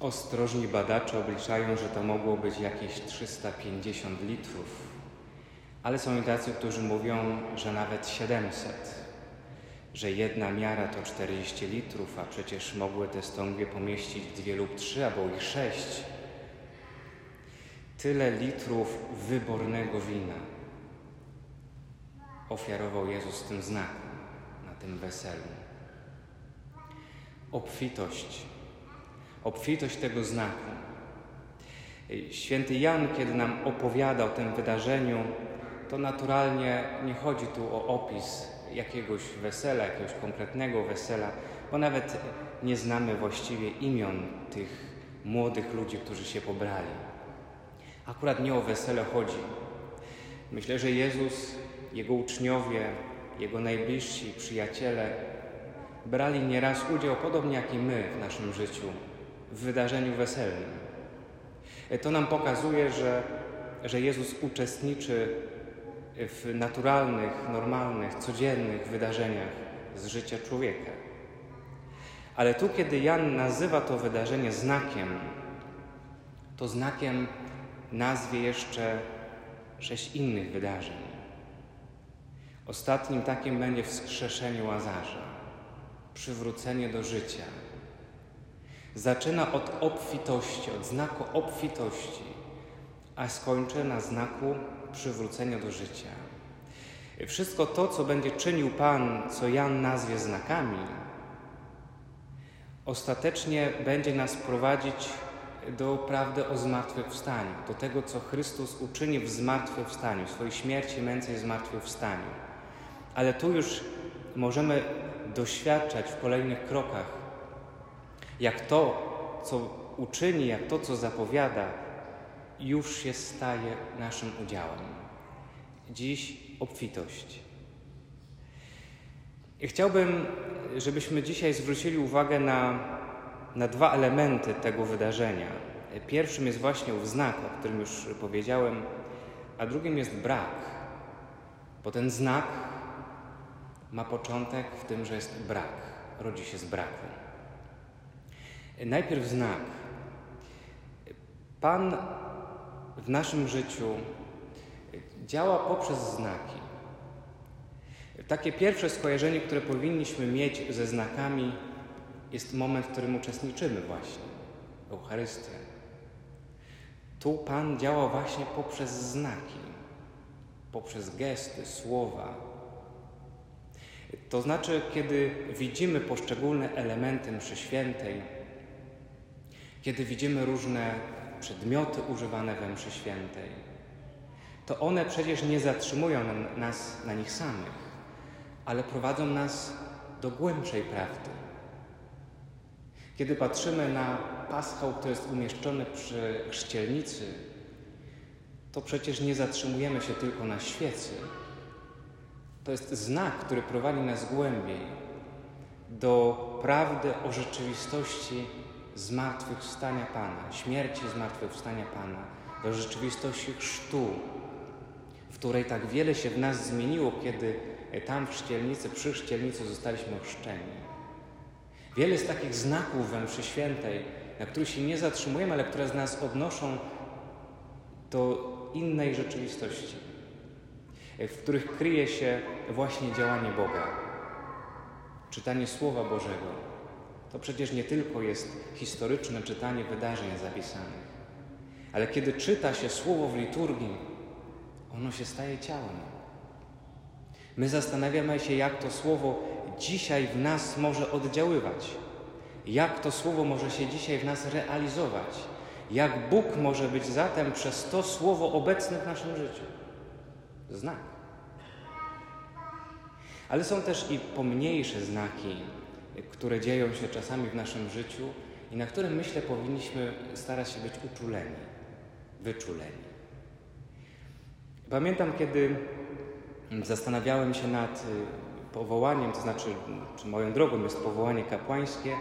Ostrożni badacze obliczają, że to mogło być jakieś 350 litrów, ale są i tacy, którzy mówią, że nawet 700, że jedna miara to 40 litrów, a przecież mogły te stągwie pomieścić dwie lub trzy, albo i sześć. Tyle litrów wybornego wina ofiarował Jezus tym znaku, na tym weselu. Obfitość obfitość tego znaku. Święty Jan, kiedy nam opowiada o tym wydarzeniu, to naturalnie nie chodzi tu o opis jakiegoś wesela, jakiegoś konkretnego wesela, bo nawet nie znamy właściwie imion tych młodych ludzi, którzy się pobrali. Akurat nie o wesele chodzi. Myślę, że Jezus, Jego uczniowie, Jego najbliżsi przyjaciele brali nieraz udział, podobnie jak i my w naszym życiu, w wydarzeniu weselnym. To nam pokazuje, że, że Jezus uczestniczy w naturalnych, normalnych, codziennych wydarzeniach z życia człowieka. Ale tu, kiedy Jan nazywa to wydarzenie znakiem, to znakiem nazwie jeszcze sześć innych wydarzeń. Ostatnim takim będzie wskrzeszenie Łazarza, przywrócenie do życia Zaczyna od obfitości, od znaku obfitości, a skończy na znaku przywrócenia do życia. Wszystko to, co będzie czynił Pan, co Jan nazwie znakami, ostatecznie będzie nas prowadzić do prawdy o zmartwychwstaniu, do tego, co Chrystus uczyni w zmartwychwstaniu, swojej śmierci, męce i zmartwychwstaniu. Ale tu już możemy doświadczać w kolejnych krokach jak to, co uczyni, jak to, co zapowiada, już się staje naszym udziałem. Dziś obfitość. I chciałbym, żebyśmy dzisiaj zwrócili uwagę na, na dwa elementy tego wydarzenia. Pierwszym jest właśnie znak, o którym już powiedziałem, a drugim jest brak, bo ten znak ma początek w tym, że jest brak, rodzi się z braku. Najpierw znak. Pan w naszym życiu działa poprzez znaki. Takie pierwsze skojarzenie, które powinniśmy mieć ze znakami, jest moment, w którym uczestniczymy właśnie Eucharystia. Tu Pan działa właśnie poprzez znaki, poprzez gesty, słowa. To znaczy, kiedy widzimy poszczególne elementy mszy świętej, kiedy widzimy różne przedmioty używane we mszy świętej, to one przecież nie zatrzymują nas na nich samych, ale prowadzą nas do głębszej prawdy. Kiedy patrzymy na paschał, który jest umieszczony przy chrzcielnicy, to przecież nie zatrzymujemy się tylko na świecy. To jest znak, który prowadzi nas głębiej do prawdy o rzeczywistości zmartwychwstania Pana, śmierci zmartwychwstania Pana, do rzeczywistości chrztu, w której tak wiele się w nas zmieniło, kiedy tam w chrzcielnicy, przy chrzcielnicy zostaliśmy ochrzczeni. Wiele jest takich znaków we mszy świętej, na których się nie zatrzymujemy, ale które z nas odnoszą do innej rzeczywistości, w których kryje się właśnie działanie Boga, czytanie Słowa Bożego, to przecież nie tylko jest historyczne czytanie wydarzeń zapisanych, ale kiedy czyta się słowo w liturgii, ono się staje ciałem. My zastanawiamy się, jak to słowo dzisiaj w nas może oddziaływać, jak to słowo może się dzisiaj w nas realizować, jak Bóg może być zatem przez to słowo obecny w naszym życiu. Znak. Ale są też i pomniejsze znaki, które dzieją się czasami w naszym życiu i na które myślę powinniśmy starać się być uczuleni, wyczuleni. Pamiętam, kiedy zastanawiałem się nad y, powołaniem, to znaczy, czy moją drogą jest powołanie kapłańskie,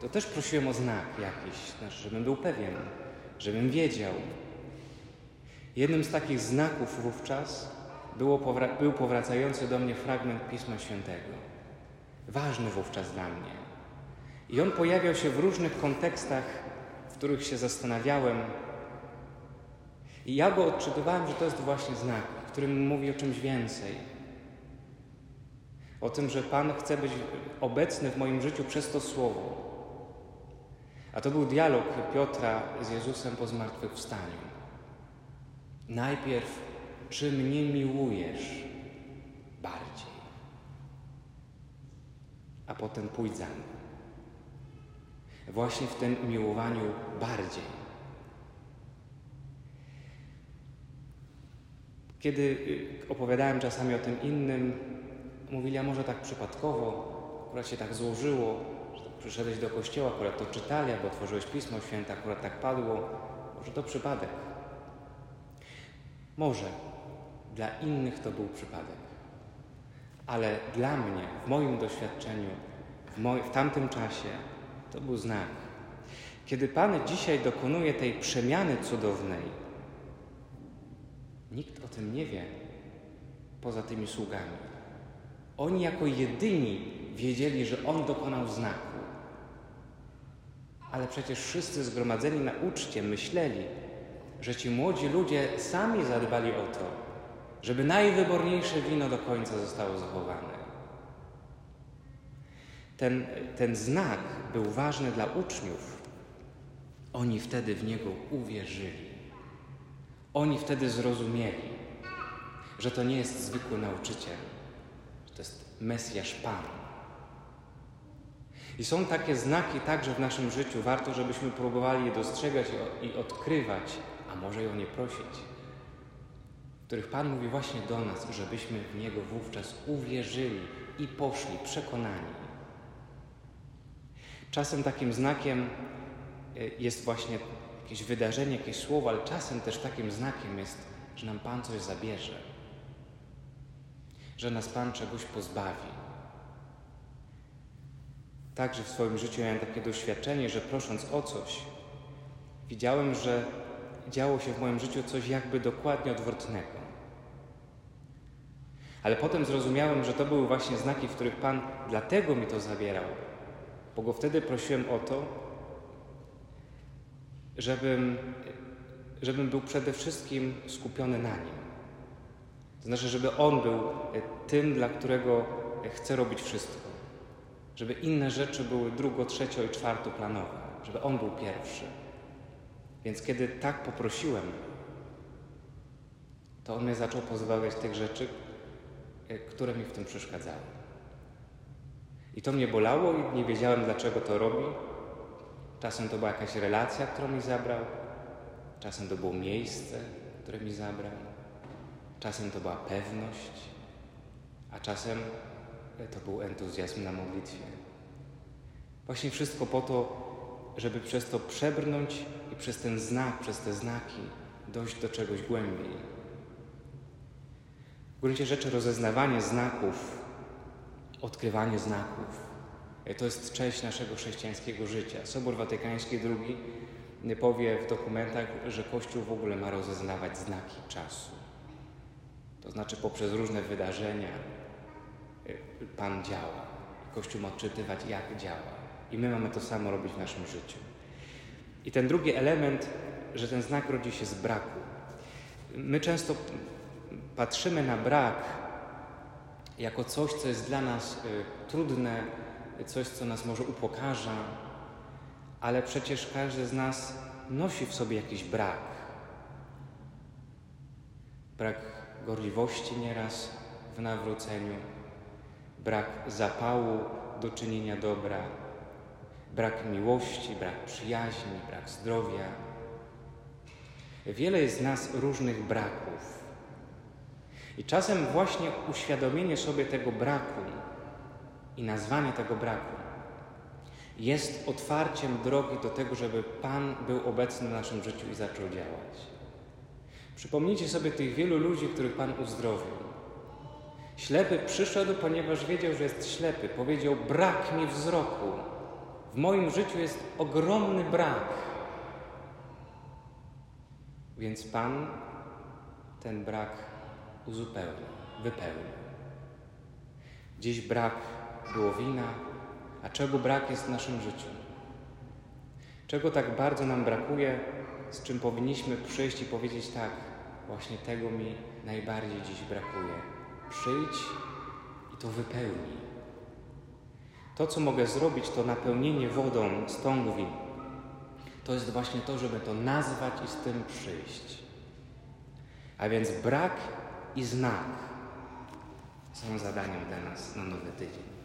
to też prosiłem o znak jakiś, znaczy, żebym był pewien, żebym wiedział. Jednym z takich znaków wówczas było, był powracający do mnie fragment Pisma Świętego ważny wówczas dla mnie. I on pojawiał się w różnych kontekstach w których się zastanawiałem. I ja go odczytywałem, że to jest właśnie znak, który mówi o czymś więcej. O tym, że Pan chce być obecny w moim życiu przez to słowo. A to był dialog Piotra z Jezusem po zmartwychwstaniu. Najpierw, czy mnie miłujesz bardziej, a potem pójdź za mną. Właśnie w tym miłowaniu bardziej. Kiedy y, opowiadałem czasami o tym innym, mówili, a może tak przypadkowo, akurat się tak złożyło, że tak przyszedłeś do kościoła, akurat to czytali, albo otworzyłeś Pismo Święte, akurat tak padło, może to przypadek. Może dla innych to był przypadek, ale dla mnie, w moim doświadczeniu, w, tamtym czasie, to był znak. Kiedy Pan dzisiaj dokonuje tej przemiany cudownej, nikt o tym nie wie poza tymi sługami. Oni jako jedyni wiedzieli, że On dokonał znaku. Ale przecież wszyscy zgromadzeni na uczcie myśleli, że ci młodzi ludzie sami zadbali o to, żeby najwyborniejsze wino do końca zostało zachowane. Ten, ten znak był ważny dla uczniów. Oni wtedy w niego uwierzyli. Oni wtedy zrozumieli, że to nie jest zwykły nauczyciel, że to jest Mesjasz Pan. I są takie znaki także w naszym życiu. Warto, żebyśmy próbowali je dostrzegać i odkrywać, a może i o nie prosić, w których Pan mówi właśnie do nas, żebyśmy w Niego wówczas uwierzyli i poszli przekonani. Czasem takim znakiem e, jest właśnie jakieś wydarzenie, jakieś słowo, ale czasem też takim znakiem jest, że nam Pan coś zabierze, że nas Pan czegoś pozbawi. Także w swoim życiu miałem takie doświadczenie, że prosząc o coś, widziałem, że działo się w moim życiu coś jakby dokładnie odwrotnego. Ale potem zrozumiałem, że to były właśnie znaki, w których Pan dlatego mi to zabierał, bo go wtedy prosiłem o to, żebym, żebym był przede wszystkim skupiony na nim. To znaczy, żeby on był tym, dla którego chcę robić wszystko. Żeby inne rzeczy były drugo, trzecio i czwartoplanowe. Żeby on był pierwszy. Więc kiedy tak poprosiłem, to on mnie zaczął pozbawiać tych rzeczy, które mi w tym przeszkadzały. I to mnie bolało i nie wiedziałem, dlaczego to robi. Czasem to była jakaś relacja, którą mi zabrał, czasem to było miejsce, które mi zabrał, czasem to była pewność, a czasem to był entuzjazm na modlitwie. Właśnie wszystko po to, żeby przez to przebrnąć i przez ten znak, przez te znaki dojść do czegoś głębiej. W gruncie rzeczy rozeznawanie znaków, odkrywanie znaków, e, to jest część naszego chrześcijańskiego życia. Sobór Watykański II powie w dokumentach, że Kościół w ogóle ma rozeznawać znaki czasu. To znaczy poprzez różne wydarzenia e, Pan działa. Kościół ma odczytywać, jak działa. I my mamy to samo robić w naszym życiu. I ten drugi element, że ten znak rodzi się z braku. My często patrzymy na brak jako coś, co jest dla nas y, trudne, coś, co nas może upokarza, ale przecież każdy z nas nosi w sobie jakiś brak. Brak gorliwości nieraz w nawróceniu, brak zapału do czynienia dobra, brak miłości, brak przyjaźni, brak zdrowia. Wiele jest z nas różnych braków. I czasem właśnie uświadomienie sobie tego braku i nazwanie tego braku jest otwarciem drogi do tego, żeby Pan był obecny w naszym życiu i zaczął działać. Przypomnijcie sobie tych wielu ludzi, których Pan uzdrowił. Ślepy przyszedł, ponieważ wiedział, że jest ślepy. Powiedział: Brak mi wzroku. W moim życiu jest ogromny brak. Więc Pan ten brak uzupełni, wypełni. Dziś brak było wina, a czego brak jest w naszym życiu? Czego tak bardzo nam brakuje, z czym powinniśmy przyjść i powiedzieć tak, właśnie tego mi najbardziej dziś brakuje. Przyjdź i to wypełnij. To, co mogę zrobić, to napełnienie wodą stągwi. To jest właśnie to, żeby to nazwać i z tym przyjść. A więc brak i znak są zadaniem dla nas na nowy tydzień.